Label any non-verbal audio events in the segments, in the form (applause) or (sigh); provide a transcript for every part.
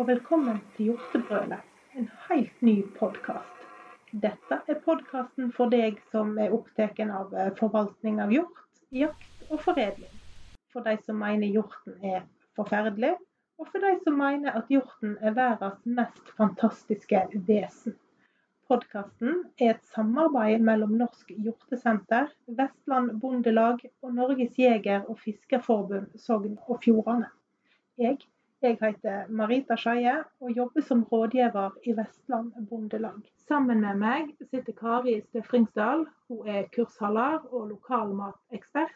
Og velkommen til Hjortebrølet, en helt ny podkast. Dette er podkasten for deg som er opptatt av eh, forvaltning av hjort, jakt og foredling. For de som mener hjorten er forferdelig, og for de som mener at hjorten er verdens mest fantastiske vesen. Podkasten er et samarbeid mellom Norsk Hjortesenter, Vestland Bondelag og Norges jeger- og fiskerforbund Sogn og Fjordane. Jeg jeg heter Marita Skeie og jobber som rådgiver i Vestland Bondelag. Sammen med meg sitter Kari Støfringsdal. Hun er kursholder og lokalmatekspert.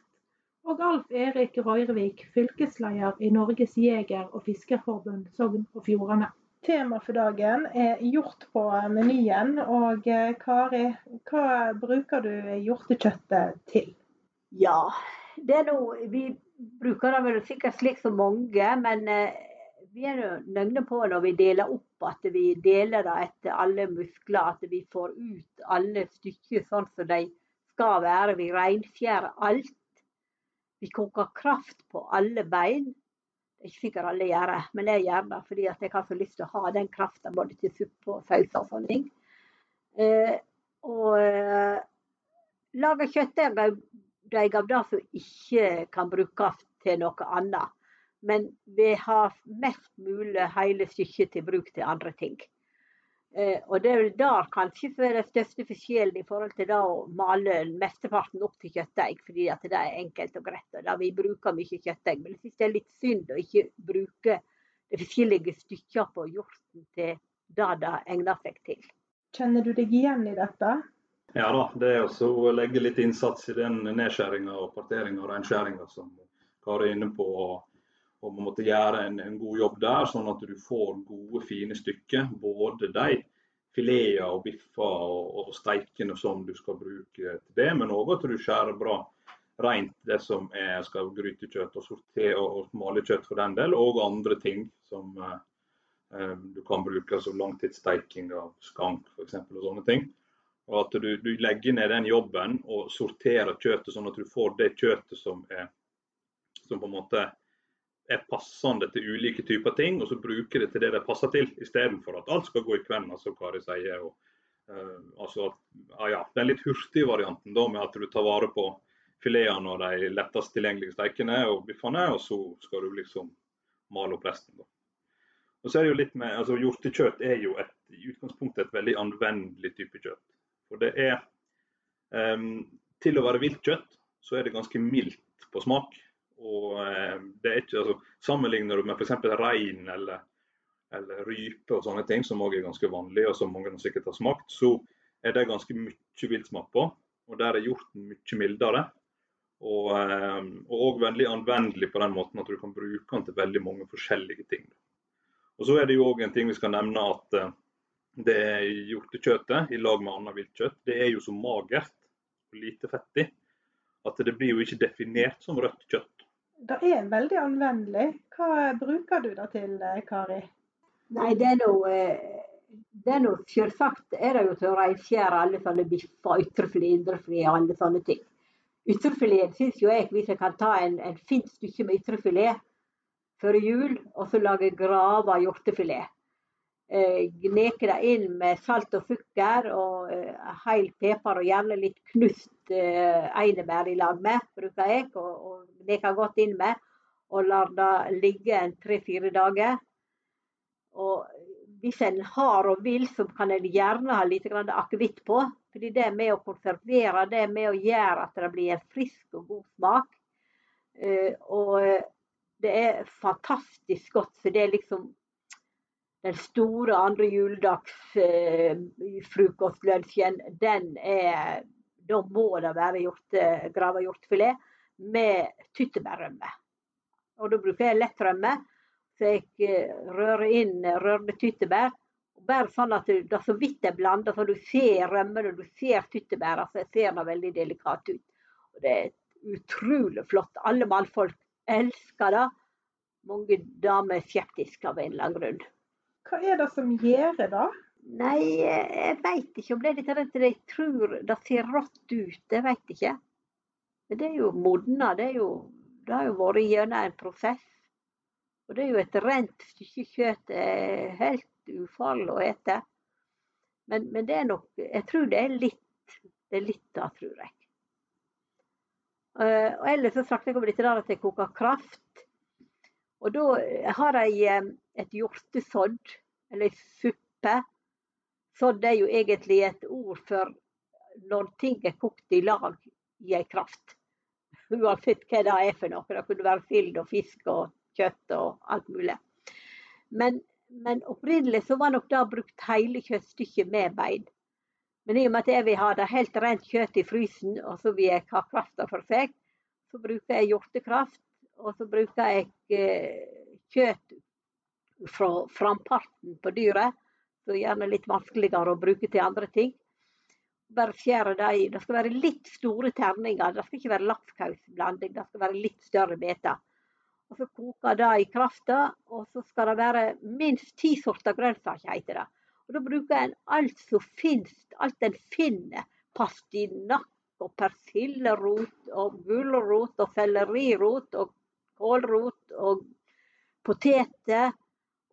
Og Alf Erik Røyrevik, fylkesleder i Norges jeger- og fiskerforbund Sogn og Fjordane. Tema for dagen er hjort på menyen. Og eh, Kari, hva bruker du hjortekjøttet til? Ja, det er noe Vi bruker det vel sikkert slik som mange, men eh, vi er nøgne på når vi deler opp, at vi deler det etter alle muskler. At vi får ut alle stykker sånn som de skal være. Vi reinskjærer alt. Vi koker kraft på alle bein. Det er ikke sikkert alle gjør det, men jeg gjør det fordi jeg har så lyst til å ha den krafta både til suppe og saus og sånne ting. Eh, og eh, lager kjøttdeig av det som ikke kan brukes til noe annet. Men vi har mest mulig hele stykket til bruk til andre ting. Eh, og det er vel der kanskje for den største forskjellen i forhold til da å male mesteparten opp til kjøttdeig, fordi at det er enkelt og greit. og da Vi bruker mye kjøttdeig, men jeg synes det er litt synd å ikke bruke de forskjellige stykker på hjorten til det det egner seg til. Kjenner du deg igjen i dette? Ja da, det er også å legge litt innsats i den nedskjæringa og parteringa og reinskjæringa som Kari er inne på. Og man måtte gjøre en, en, god jobb der, sånn at du får gode, fine stykker. Både de fileter og biffer og, og steikene som du skal bruke til det, men òg at du skjærer bra rent det som er skal grytekjøtt og sorter og, og malekjøtt for den del, og andre ting som eh, eh du kan bruke, altså langtidssteiking av skank f.eks. og sånne ting. Og at du, du, legger ned den jobben og sorterer kjøttet sånn at du får det kjøttet som er som på en måte er passende til ulike typer ting, og så bruke det til det det passer til, istedenfor at alt skal gå i kvenna, som Kari sier. Og, uh, altså at, ah, ja, Den litt hurtige varianten da, med at du tar vare på filetene og de lettest tilgjengelige steikene og biffene, og så skal du liksom male opp resten. da. Og så er det jo litt med, altså Hjortekjøtt er jo et, i utgangspunktet et veldig anvendelig type kjøtt. For det er um, Til å være viltkjøtt så er det ganske mildt på smak. Og eh, det er ikke, altså, Sammenligner du med f.eks. rein eller, eller, rype og sånne ting, som òg er ganske vanlig, og som mange sikkert har smakt, så er det ganske mye viltsmak på. Og der er hjorten mye mildere. Og òg eh, veldig anvendelig på den måten at du kan bruke den til veldig mange forskjellige ting. Og Så er det jo òg en ting vi skal nevne at eh, det hjortekjøttet i lag med annet viltkjøtt, det er jo så magert og lite fettig at det blir jo ikke definert som rødt kjøtt. Det er veldig anvendelig. Hva bruker du det til, eh, Kari? Nei, det er noe eh, det er noe selvsagt er det jo til å reinskjære alle sånne biffer, ytrefilet, indrefilet og alle sånne ting. Ytrefileten syns jo jeg, hvis jeg kan ta en, en fint stykke med ytrefilet før jul, og så lage grava hjortefilet. Eh, gneke det inn med salt og sukker og eh, heil pepper og gjerne litt knust eh, einebær i lag med, bruker jeg. Og, og gneker godt inn med. Og lar det ligge en tre-fire dager. Og hvis en har og vil, så kan en gjerne ha litt akevitt på. fordi det med å konservere, det med å gjøre at det blir en frisk og god smak. Og det er fantastisk godt, for det er liksom den store andre juledagsfrokostlunsjen, eh, den er Da må det være gjort, eh, grava hjortefilet med tyttebærrømme. Og da bruker jeg lettrømme, så jeg eh, rører inn rørende tyttebær. Bare sånn at det, det så vidt er blanda, så du ser rømmen og du ser tyttebæra, så ser det veldig delikat ut. Og det er utrolig flott. Alle mannfolk elsker det. Mange damer er skeptiske av en eller annen grunn. Hva er det som gjør det? Nei, jeg veit ikke om det er litt at jeg tror det ser rått ut. Jeg veit ikke. Men det er jo modna. Det, det har jo vært gjennom en prosess. Og det er jo et rent stykke kjøtt. Er helt ufarlig å ete. Men, men, det er nok Jeg tror det er litt det er litt da, tror jeg. Uh, og ellers så snakket jeg om dette der at jeg koker kraft. Og da har jeg et hjortesodd, eller suppe. Sodd er jo egentlig et ord for når ting er kokt i lag i ei kraft. Uansett hva det er for noe. Det kunne være sild og fisk og kjøtt og alt mulig. Men, men opprinnelig så var nok det brukt hele kjøttstykket med bein. Men i og med at jeg vil ha det helt rent kjøtt i frysen, og så vil jeg ha krafta for seg, så bruker jeg hjortekraft. Og så bruker jeg eh, kjøtt fra framparten på dyret. Så gjerne litt vanskeligere å bruke til andre ting. Bare skjære det. Det skal være litt store terninger. Det skal ikke være lapskausblanding, det skal være litt større beter. Og så koker det i krafta, og så skal det være minst ti sorter grønnsaker, heter det. Og da bruker en alt som finnes, alt en finner. Pastinakk og persillerot og gulrot og sellerirot og kålrot og poteter.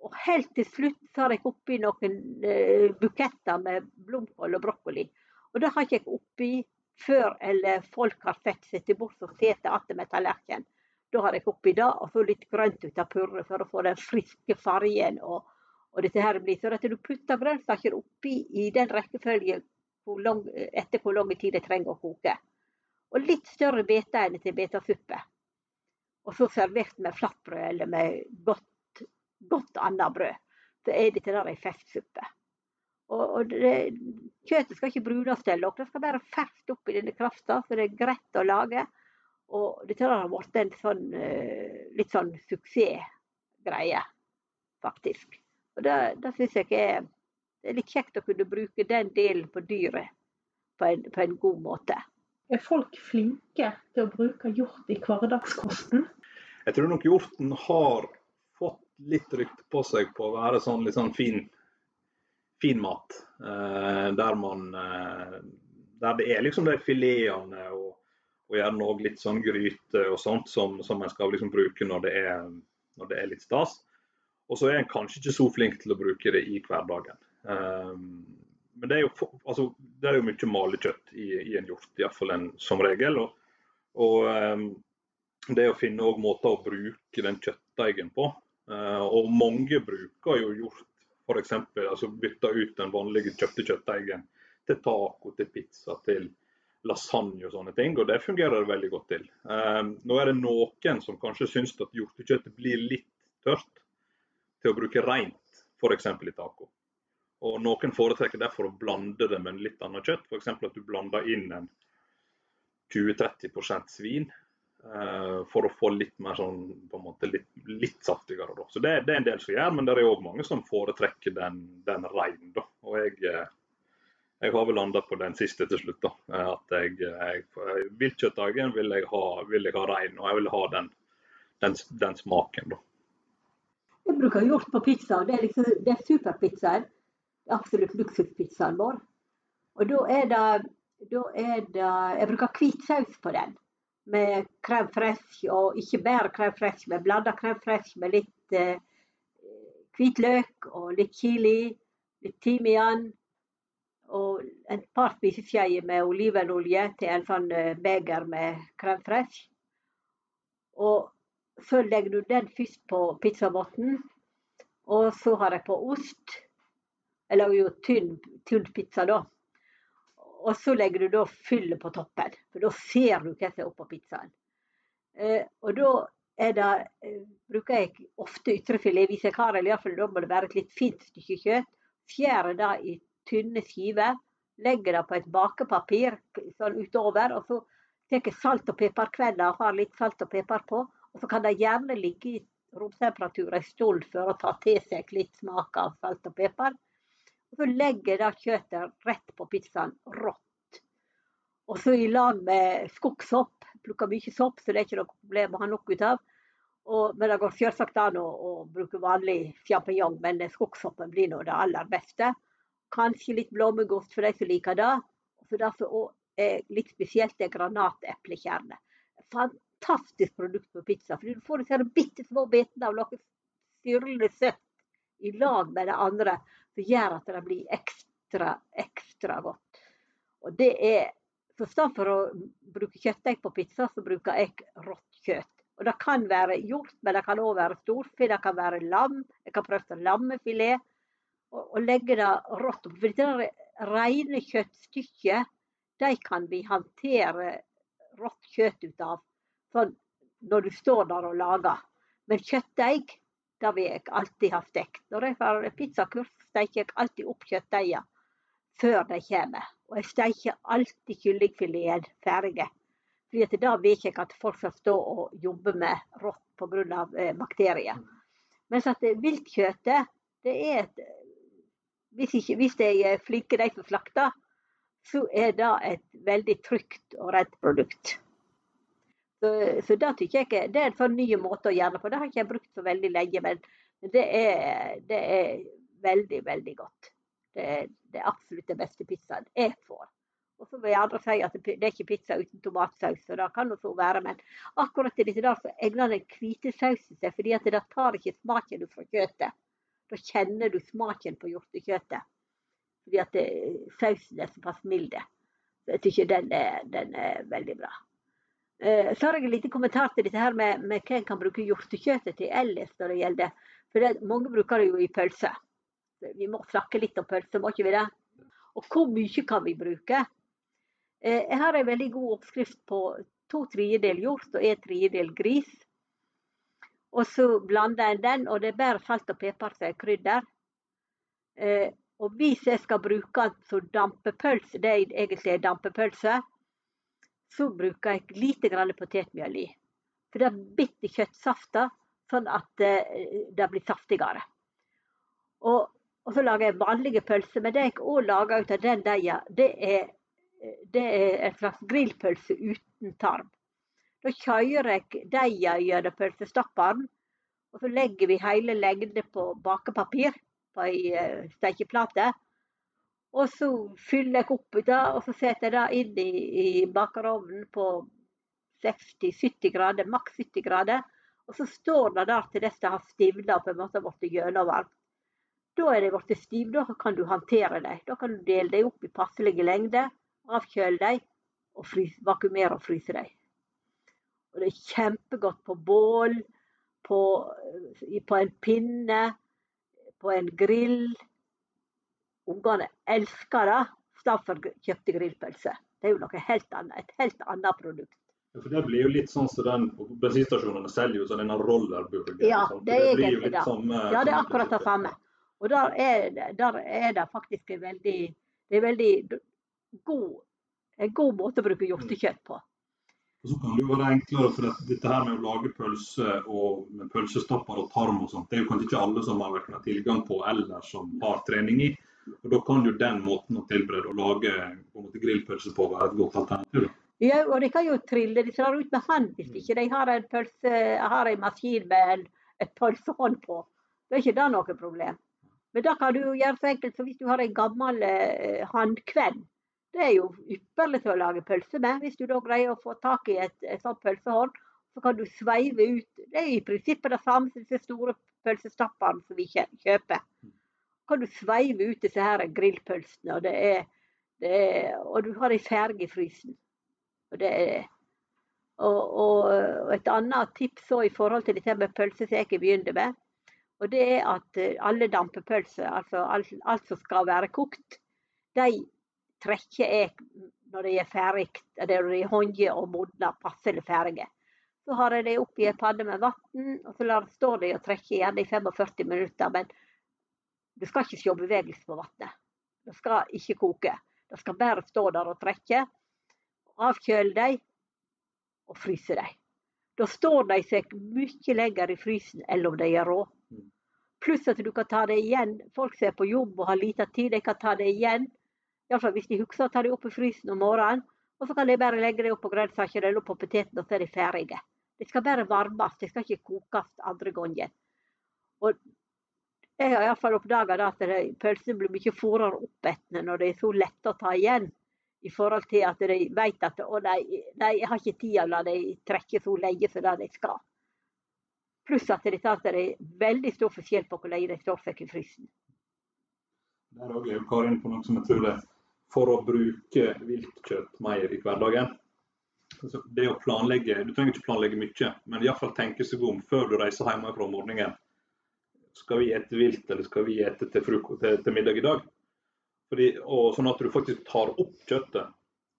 Og helt til slutt tar jeg oppi noen uh, buketter med blomkål og brokkoli. Og det har ikke jeg oppi før eller folk har sett seg til bords og sett det med tallerkenen. Da har jeg oppi det, og får litt grønt ut av purre for å få den friske fargen. og, og dette her blir. Så at du putter grønnsaker oppi i den rekkefølgen etter hvor lang tid det trenger å koke. Og litt større beter enn til betasuppe. Og så servert med flatbrød eller med godt, godt annet brød. Så er dette der ei festsuppe. Og, og det, kjøttet skal ikke brunes til, det skal bare ferskt opp i denne krafta, så det er greit å lage. Og dette har blitt en sånn, eh, litt sånn suksessgreie, faktisk. Og det, det syns jeg er, er, litt kjekt å kunne bruke den delen på dyret på en, på en, god måte. Er folk flinke til å bruke hjort i hverdagskosten? Jeg tror nok hjorten har litt rykte på seg på å være sånn litt sånn fin, fin mat. Eh, der man eh, Der det er liksom de filetene og og gjerne òg litt sånn gryte og sånt som, som en skal liksom bruke når det, er, når det, er, litt stas. Og så er en kanskje ikke så flink til å bruke det i hverdagen. Eh, men det er, jo, altså, det er jo mye malekjøtt i, i en hjort, iallfall som regel. Og, og um, det å finne måter å bruke den kjøttdeigen på. Uh, og mange bruker jo hjort f.eks. Altså bytter ut den vanlige kjøpte kjøttdeigen til taco, til pizza, til lasagne og sånne ting, og det fungerer det veldig godt til. Um, nå er det noen som kanskje syns at hjortekjøttet blir litt tørt til å bruke rent, f.eks. i taco. Og Noen foretrekker derfor å blande det med en litt annet kjøtt, f.eks. at du blander inn en 20-30% svin for å få litt mer sånn, på en måte litt, litt saftigere. Da. Så det, det, er en del som gjør, men det er òg mange som foretrekker den, den rein. Da. Og jeg, uh, jeg har vel landa på den siste til slutt. da, At jeg, jeg Viltkjøttdagen vil jeg vil jeg ha rein, og jeg vil ha den, den, den smaken. da. Jeg bruker hjort på pizza. Det er, liksom, det er superpizzaen. Er absolutt luksuspizzaen vår. Og da er det, da er det Jeg bruker hvit saus på den. Med fraîche, og ikke bare fraîche, men blanda fraîche med litt eh, hvitløk og litt chili, litt timian og et par spiseskjeer med olivenolje til en sånn eh, beger med fraîche. Og så legger du den først på pizzabunnen. Og så har jeg på ost. Jeg lager jo tynn, tynn pizza da. Og så legger du da fyllet på toppen, for da ser du hva som er oppå pizzaen. Eh, og da er det, eh, bruker jeg ofte ytrefilet hvis jeg har, det, iallfall da må det være et litt fint stykke kjøtt. Skjærer det i tynne skiver. Legger det på et bakepapir sånn utover. Og så tar salt og peperkvelder og har litt salt og pepper på. Og så kan det gjerne ligge i romtemperatur en stund for å ta til seg litt smak av salt og pepper. Og så legger jeg da kjøttet rett på pizzaen rått. Og så i lag med skogssopp. Plukker mye sopp, så det er ikke noe problem å ha nok ut av. Og, men det går selvsagt an å, å bruke vanlig sjampinjong, men skogssoppen blir nå det aller beste. Kanskje litt blåmuggost for de som liker det. Og det som er litt spesielt, er granateplekjerne. Fantastisk produkt på pizza. for Du får disse bitte små bitene av noe syrlig søtt i lag med det andre, som gjør at det blir ekstra, ekstra godt. Og det er For for å bruke kjøttdeig på pizza, så bruker jeg rått kjøtt. Og Det kan være hjort, men det kan òg være storfe, det kan være lam. Jeg kan prøve lammefilet. Og, og legge det rått opp. For det rene kjøttstykket, de kan vi håndtere rått kjøtt ut av sånn når du står der og lager. Men kjøttdeig, det vil jeg alltid ha stekt. Når jeg har pizzakurs, steker jeg alltid opp kjøttdeiger før de kommer. Og jeg steker alltid kyllingfileten ferdig. Fordi da vet jeg at folk skal stå og jobbe med rått pga. Eh, bakterier. Mens at viltkjøttet, det er et hvis, ikke, hvis de er flinke, de som slakter, så er det et veldig trygt og rett produkt. Så, så det jeg det er en sånn ny måte å gjøre det på. Det har ikke jeg brukt så veldig lenge, men det er, det er veldig, veldig godt. Det er, det er, absolutt den beste pizzaen jeg får. Og så vil andre si at det er ikke pizza uten tomatsaus, og det kan det så være. Men akkurat i dette der så egner den hvite sausen seg, fordi det tar ikke smaken fra kjøttet. Da kjenner du smaken på hjortekjøttet. Fordi at det, sausen er såpass mild. Så jeg syns den, den, er veldig bra. Eh, så har jeg en liten kommentar til dette her med, med hva en kan bruke hjortekjøttet til ellers når det gjelder. For det, mange bruker det jo i pølse. Vi må snakke litt om pølse, må ikke vi det? Og hvor mye kan vi bruke? Eh, jeg har en veldig god oppskrift på to tredjedel hjort og en tredjedel gris. Og så blander en den, og det er bare salt og pepper som er krydder. Eh, og hvis jeg skal bruke den som dampepølse, det er egentlig dampepølse, så bruker jeg lite grann potetmjøl i. For det bitter kjøttsafta, sånn at eh, det blir saftigere. Og, og, så lager jeg vanlige pølser. Men det jeg òg lager ut av den deigen, det er, det er en slags grillpølse uten tarm. Da kjører jeg deigen gjennom pølsestopperen, og så legger vi hele lengden på bakepapir på ei uh, stekeplate. Og så fyller jeg opp det, og så setter jeg det inn i, i bakerovnen på 60-70 grader, maks 70 grader. Og så står det der til dette det har stivna og på en måte blitt gjennomvarmt. Da er det blitt stiv, da kan du håndtere dem. Da kan du dele dem opp i passelige lengder, avkjøle dem og frys, vakuumere og fryse dem. Og det er kjempegodt på bål, på, på en pinne, på en grill. Ungene elsker det framfor kjøpte grillpølse. Det er jo noe helt annet, et helt annet produkt. Ja, for Det blir jo litt sånn som den bensinstasjonene selger jo sånn rollerburger. Ja, det er det egentlig det. Samme, ja, det er akkurat det samme. Og der er, der er det faktisk en veldig, det er veldig god, en god måte å bruke hjortekjøtt på. Og så kan det jo være enklere, for dette her med å lage pølse og med pølsestapper og tarm og sånt, det er jo kanskje ikke alle som har tilgang på eller som har trening i. Og Da kan jo den måten å tilberede og lage på måte grillpølse på være et godt alternativ. Ja, og de kan jo trille de slår ut med hånd hvis ikke de har en, pølse, har en maskin med en, et pølsehånd på. Da er ikke det noe problem. Men da kan du gjøre så enkelt som hvis du har en gammel eh. Det er jo ypperlig til å lage pølse med. Hvis du da greier å få tak i et, et sånt pølsehånd, så kan du sveive ut. Det er i prinsippet det samme som disse store pølsestappene som vi kjøper kan du sveive ut disse her grillpølsene, og, det er, det er, og du har ei ferge i frysen. Og, det er, og, og, et annet tips i forhold til dette med pølse som jeg begynte med, og det er at eh, alle dampepølser, altså alt, alt som skal være kokt, de trekker jeg når de er ferdig, når de er håndje og modna, passelig ferdige. Så har jeg dem oppi en panne med vann, og så står de og trekker gjerne i 45 minutter. Men det skal ikke se bevegelse på vannet. Det skal ikke koke. Det skal bare stå der og trekke. Avkjøle dem og fryse dem. Da står de seg mye lenger i frysen enn om de er rå. Pluss at du kan ta det igjen. Folk som er på jobb og har lite tid, de kan ta det igjen. Iallfall hvis de husker å ta det opp i frysen om morgenen. Og så kan de bare legge det opp på grønnsaker eller på poteten, og så er de ferdige. De skal bare varmes, de skal ikke kokes andre gangen. Og jeg har iallfall oppdaga at pølsene blir mye fortere oppetne når de er så lette å ta igjen. I forhold til at de vet at å, nei, nei, jeg har ikke tid til å la dem trekke så lenge som det de skal. Pluss at det, det er veldig stor forskjell på hvor lenge de står seg i frysen. Der òg er Karin på noe som jeg tror er for å bruke viltkjøtt mer i hverdagen. Altså, det å planlegge, Du trenger ikke planlegge mye, men iallfall tenke seg om før du reiser hjemmefra om morgenen. Skal vi ete vilt, eller skal vi ete til, til, til middag i dag? Fordi, og Sånn at du faktisk tar opp kjøttet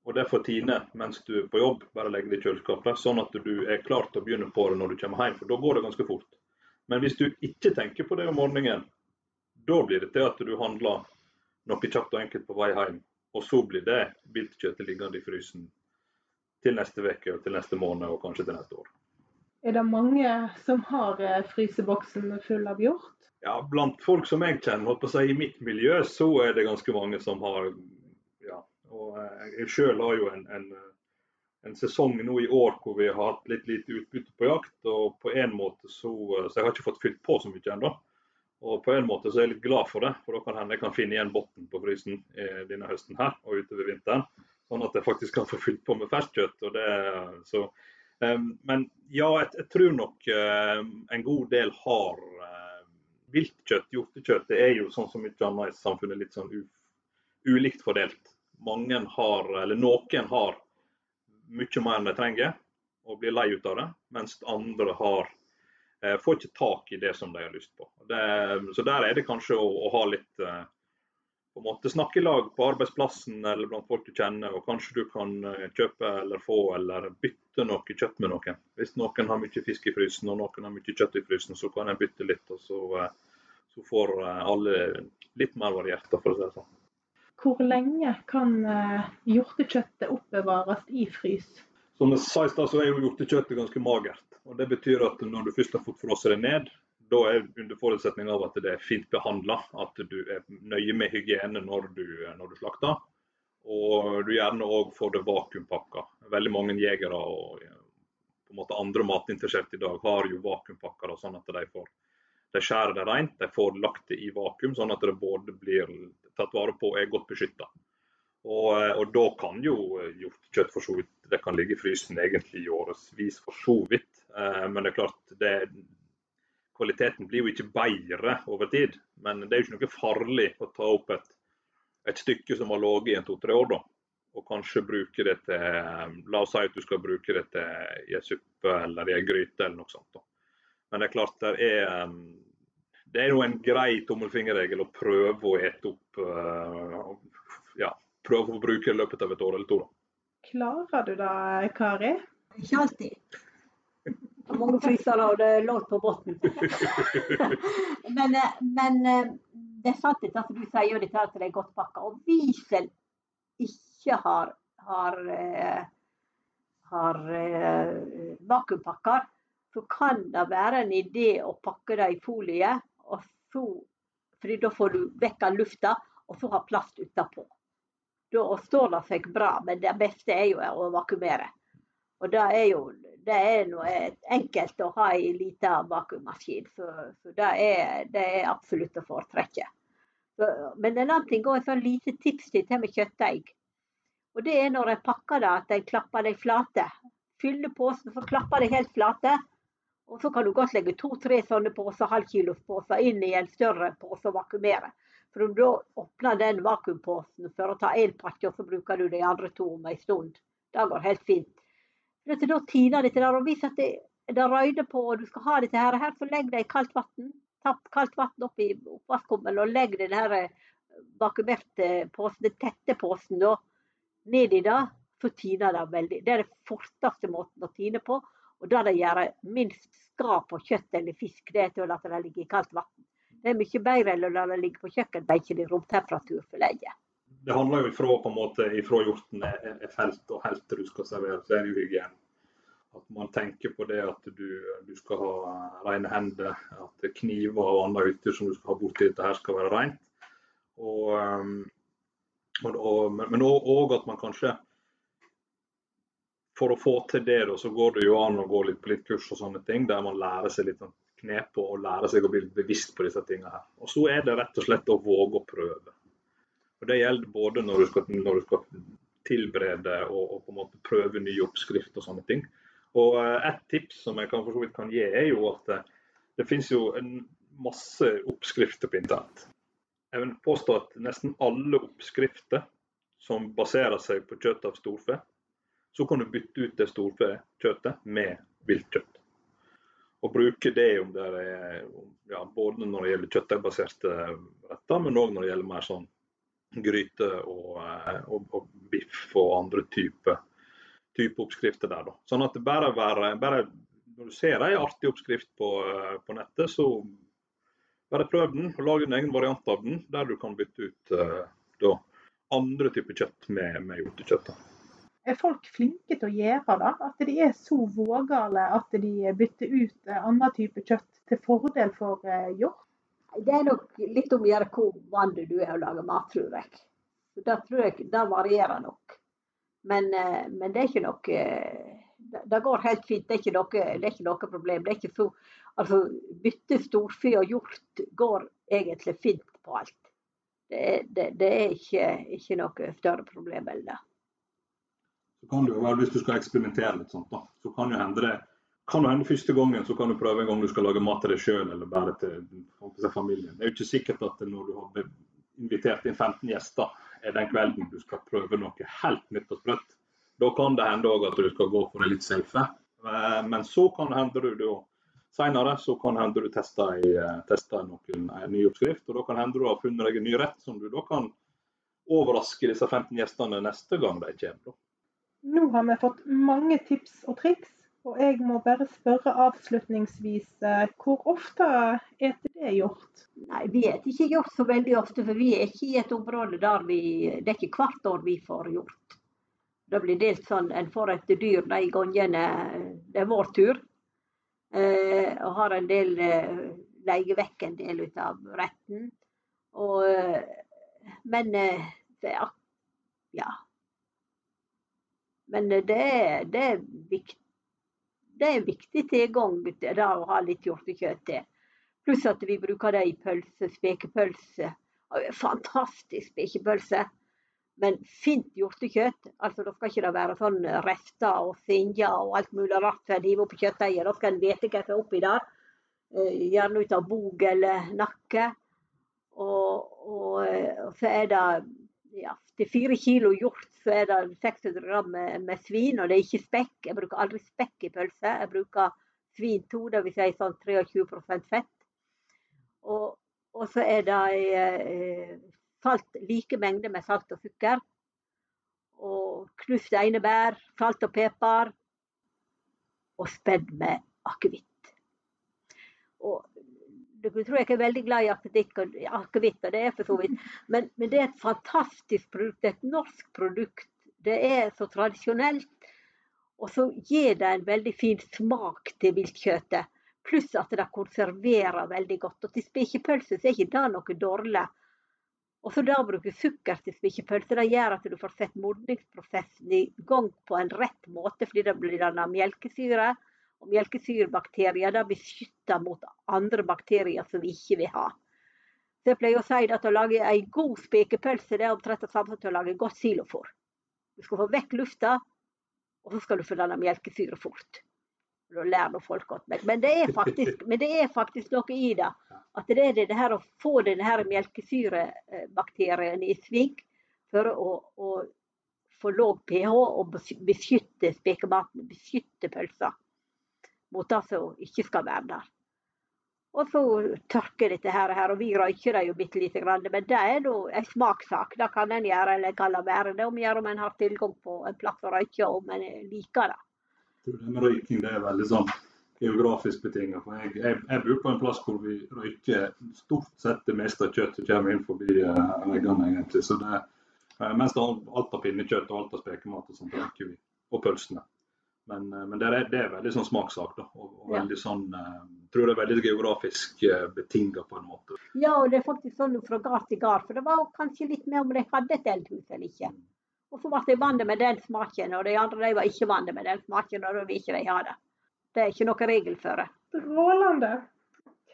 og det får tine mens du er på jobb. Bare legg det i kjøleskapet, sånn at du er klar til å begynne på det når du kommer hjem. For da går det ganske fort. Men hvis du ikke tenker på det om morgenen, da blir det til at du handler noe kjapt og enkelt på vei hjem. Og så blir det viltkjøttet liggende i frysen til neste uke til neste måned og kanskje til neste år. Er det mange som har eh, fryseboksen full av hjort? Ja, Blant folk som jeg kjenner, på si, i mitt miljø, så er det ganske mange som har og eh, jeg sjøl har jo en, en, en, sesong nå i år hvor vi har hatt litt lite utbytte på jakt. og på en måte så, eh, så jeg har ikke fått fylt på så mye ennå. Og på en måte så er jeg litt glad for det, for da kan hende jeg kan finne igjen bunnen på frysen denne høsten her og utover vinteren. Sånn at jeg faktisk kan få fylt på med ferskkjøtt. Så, um, men ja, jeg, tror nok um, en god del har um, viltkjøtt, hjortekjøtt. Det er jo sånn som mye annet i samfunnet litt sånn ulikt fordelt mange har, eller noen har mye mer enn de trenger og blir lei ut av det, mens andre har, eh, får ikke tak i det som de har lyst på. Det, så der er det kanskje å, å ha litt eh, på en måte snakke i lag på arbeidsplassen eller blant folk du kjenner, og kanskje du kan eh, kjøpe eller få eller bytte noe kjøtt med noen. Hvis noen har mye fisk i frysen og noen har mye kjøtt i frysen, så kan en bytte litt, og så, eh, så får eh, alle litt mer variert, for å si det sånn. Hvor lenge kan hjortekjøttet oppbevares i frys? Som jeg sa i stad, så er jo hjortekjøttet ganske magert. og Det betyr at når du først har fått frosset det ned, da er under forutsetning av at det er fint behandla, at du er nøye med hygiene når du, når du slakter. Og du gjerne òg får det vakuumpakka. Veldig mange jegere og på en måte andre matinteresserte i dag har jo vakuumpakka, sånn at de får de skjærer det rent, de får lagt det i vakuum, sånn at det både blir tatt vare på og er godt beskytta. Og, og, da kan jo hjortekjøtt for så vidt det kan ligge i frysen egentlig i årevis, for så vidt. Eh, men det er klart, det, kvaliteten blir jo ikke bedre over tid. Men det er jo ikke noe farlig å ta opp et, et stykke som har ligget i en to-tre år, da. Og kanskje bruke det til La oss si at du skal bruke det til i en suppe eller i en gryte eller noe sånt. da. Men det er klart det er det er jo en grei tommelfingerregel å prøve å ete opp uh, ja, prøve å bruke i løpet av et år eller to. Da. Klarer du det, Kari? Ikke alltid. Mange frysere, og det er lågt på bunnen. (laughs) men, eh, men, eh, det er sant at du sier dette at det er godt pakka. Og hvis selv ikke har, har, har vakuumpakker, så kan det være en idé å pakke det i folie. og så, fordi Da får du vekk lufta, og så har plast utapå. Da står det seg bra, men det beste er jo å vakuumere. Og det er jo det er noe enkelt å ha i liten vakuummaskin. Så, for det, er, det, er, absolutt å foretrekke. Men en annen ting, går et sånn lite tips til til med kjøttdeig. Og det er når en pakker det, at en klapper dem flate. Fyller posen, så klapper de helt flate. Og så kan du godt legge to-tre sånne poser, halvkilosposer inn i en større pose og vakuumere. For om du da åpner den vakuumposen for å ta én pakke, og så bruker du de andre to om en stund. Det går helt fint. For da tiner dette der, og Hvis det, det røyder på og du skal ha dette her, så legg det i kaldt vann. Tapp kaldt vann i oppvaskkummen og legg den her eh, posen, den tette posen, da, i det. Så tiner det veldig. Det er den forteste måten å tine på. Og det det gjør minst skrap på kjøtt eller fisk, det er til å la det ligge i kaldt vann. Det er mye bedre enn å la det ligge på kjøkkenbenken i romtemperatur for lenge. Det handler jo ifra, på en måte, ifra hjorten er, felt og helt til du skal servere, så er det jo hygiene. At man tenker på det at du, du skal ha rene hender, at kniver og annet utstyr som du skal ha borti dette her skal være rent. Og, um, og, men òg at man kanskje for å få til det, da, så går det jo an å gå litt på litt kurs og sånne ting, der man lærer seg litt knep og lærer seg å bli bevisst på disse tingene her. Og så er det rett og slett å våge å prøve. Og Det gjelder både når du skal, når du skal tilberede og, og, på en måte prøve nye oppskrifter og sånne ting. Og uh, Et tips som jeg kan, for så vidt kan gi, er jo at det, Det finnes jo en masse oppskrifter på internett. Jeg vil påstå at nesten alle oppskrifter som baserer seg på kjøtt av storfe, så kan du bytte ut det storfekjøttet med viltkjøtt. Og bruke det om det er ja, både når det gjelder kjøttdeigbaserte retter, men òg når det gjelder mer sånn gryte og, eh, og, og biff og andre typer type oppskrifter der. Da. Sånn at det bare, bare, bare når du ser en artig oppskrift på, eh, på, nettet, så bare prøv den og lag en egen variant av den, der du kan bytte ut uh, da, andre typer kjøtt med, med hjortekjøtt. Er folk flinke til å gjøre det? At de er så vågale at de bytter ut andre typer kjøtt til fordel for hjort? Det er nok litt om å gjøre hvor vant du er å lage mat, tror jeg. Det tror jeg det varierer nok. Men, men det er ikke noe det går helt fint. Det er ikke noe, er ikke noe problem. Det er ikke så, altså, bytte storfe og hjort går egentlig fint på alt. Det, det, det er ikke, ikke, noe større problem enn det. Så kan det jo være, Hvis du skal eksperimentere litt, sånt, da, så kan jo hende det kan hende første gangen så kan du prøve en gang du skal lage mat til deg sjøl eller bare til, til familien. Det er jo ikke sikkert at når du har invitert inn 15 gjester, er den kvelden du skal prøve noe helt nytt og sprøtt. Da kan det hende at du skal gå for det litt safe. Eh, men så kan det hende du da senere så kan hende du tester, eh, noen, en ny oppskrift. Og da kan hende du har funnet deg en ny rett som du da kan overraske disse 15 gjestene neste gang de kommer. Nå har vi fått mange tips og triks. Og jeg må bare spørre avslutningsvis, eh, hvor ofte er det gjort? Nei, Vi er ikke gjort så veldig ofte, for vi er ikke i et område der vi Det er ikke hvert år vi får gjort. Det blir delt sånn en får et dyr de gangene det er vår tur. Eh, og har en del eh, leier vekk en del ut av retten. Og, eh, men eh, ja. Men det det er viktig det er en viktig tilgang da, å ha litt hjortekjøtt til. Pluss at vi bruker det i pølse, spekepølse. Fantastisk spekepølse. Men fint hjortekjøtt, altså da skal ikke det være sånn rester og sinjer og alt mulig rart som en hiver oppi kjøttdeigen. Da skal en vite hva som er oppi der. Eh, gjerne ut av bog eller nakke. Og, og, og, så er det ja, til fire kilo hjort så er det 600 gram med, med, svin, og det er ikke spekk. Jeg bruker aldri spekk i pølse. Jeg bruker svin 2, dvs. Si sånn 23% fett. Og, og så er det eh, salt, like mengder med salt og sukker. Og knust einebær, salt og pepper. Og spedd med akevitt. Og dere tror jeg er veldig glad i akevitt, og det er for så vidt. Men, men, det er et fantastisk produkt. Det er et norsk produkt. Det er så tradisjonelt. Og så gir det en veldig fin smak til viltkjøttet. Pluss at det konserverer veldig godt. Og til spekepølse er ikke det noe dårlig. Og så da bruker bruke sukker til spekepølse. det gjør at du får sett modningsprosessen i gang på en rett måte, fordi det blir dannet melkesyre. Melkesyrebakterier da beskytter mot andre bakterier som vi ikke vil ha. Så jeg pleier å si at å lage en god spekepølse det er omtrent det samme som å lage godt silofôr. Du skal få vekk lufta, og så skal du få danne melkesyre fort. Da lærer folk godt. Men det, er faktisk, men det er faktisk noe i det. At det er det her å få denne melkesyrebakterien i sving for å, å få lav pH og beskytte spekematen, beskytte pølsa mot det som ikke skal være der. Og så tørker dette her, og vi røyker det jo bitte lite grann. Men det er nå en smakssak. Det kan en gjøre eller kan la være. Det om å om en har tilgang på en plass å røyke, og om en liker det. Det med røyking det er veldig sånn geografisk betinget. For jeg, jeg, jeg, bor på en plass hvor vi røyker stort sett det meste av kjøttet kommer inn forbi uh, veggene. egentlig. Så det, uh, mens alt av pinnekjøtt og alt av spekemat og sånt røyker vi. Og pølsene. Men, uh, men det, er, det, er, veldig sånn smakssak. da, og, og veldig sånn, Jeg tror det er veldig geografisk uh, betinget på en måte. Ja, og det er faktisk sånn fra gard til gard. For det var kanskje litt mer om de hadde et eldhus eller ikke. Og så ble de vant med den smaken, og de andre de var ikke vant med den smaken. og da vil ikke de ha det. Det er ikke noe regel for det. Strålende.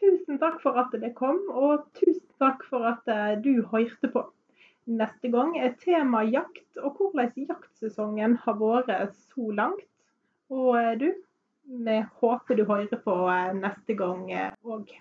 Tusen takk for at det kom, og tusen takk for at eh, du hørte på. Neste gang er tema jakt, og hvordan jaktsesongen har vært så langt. Og eh, du, vi håper du hører på neste gang òg.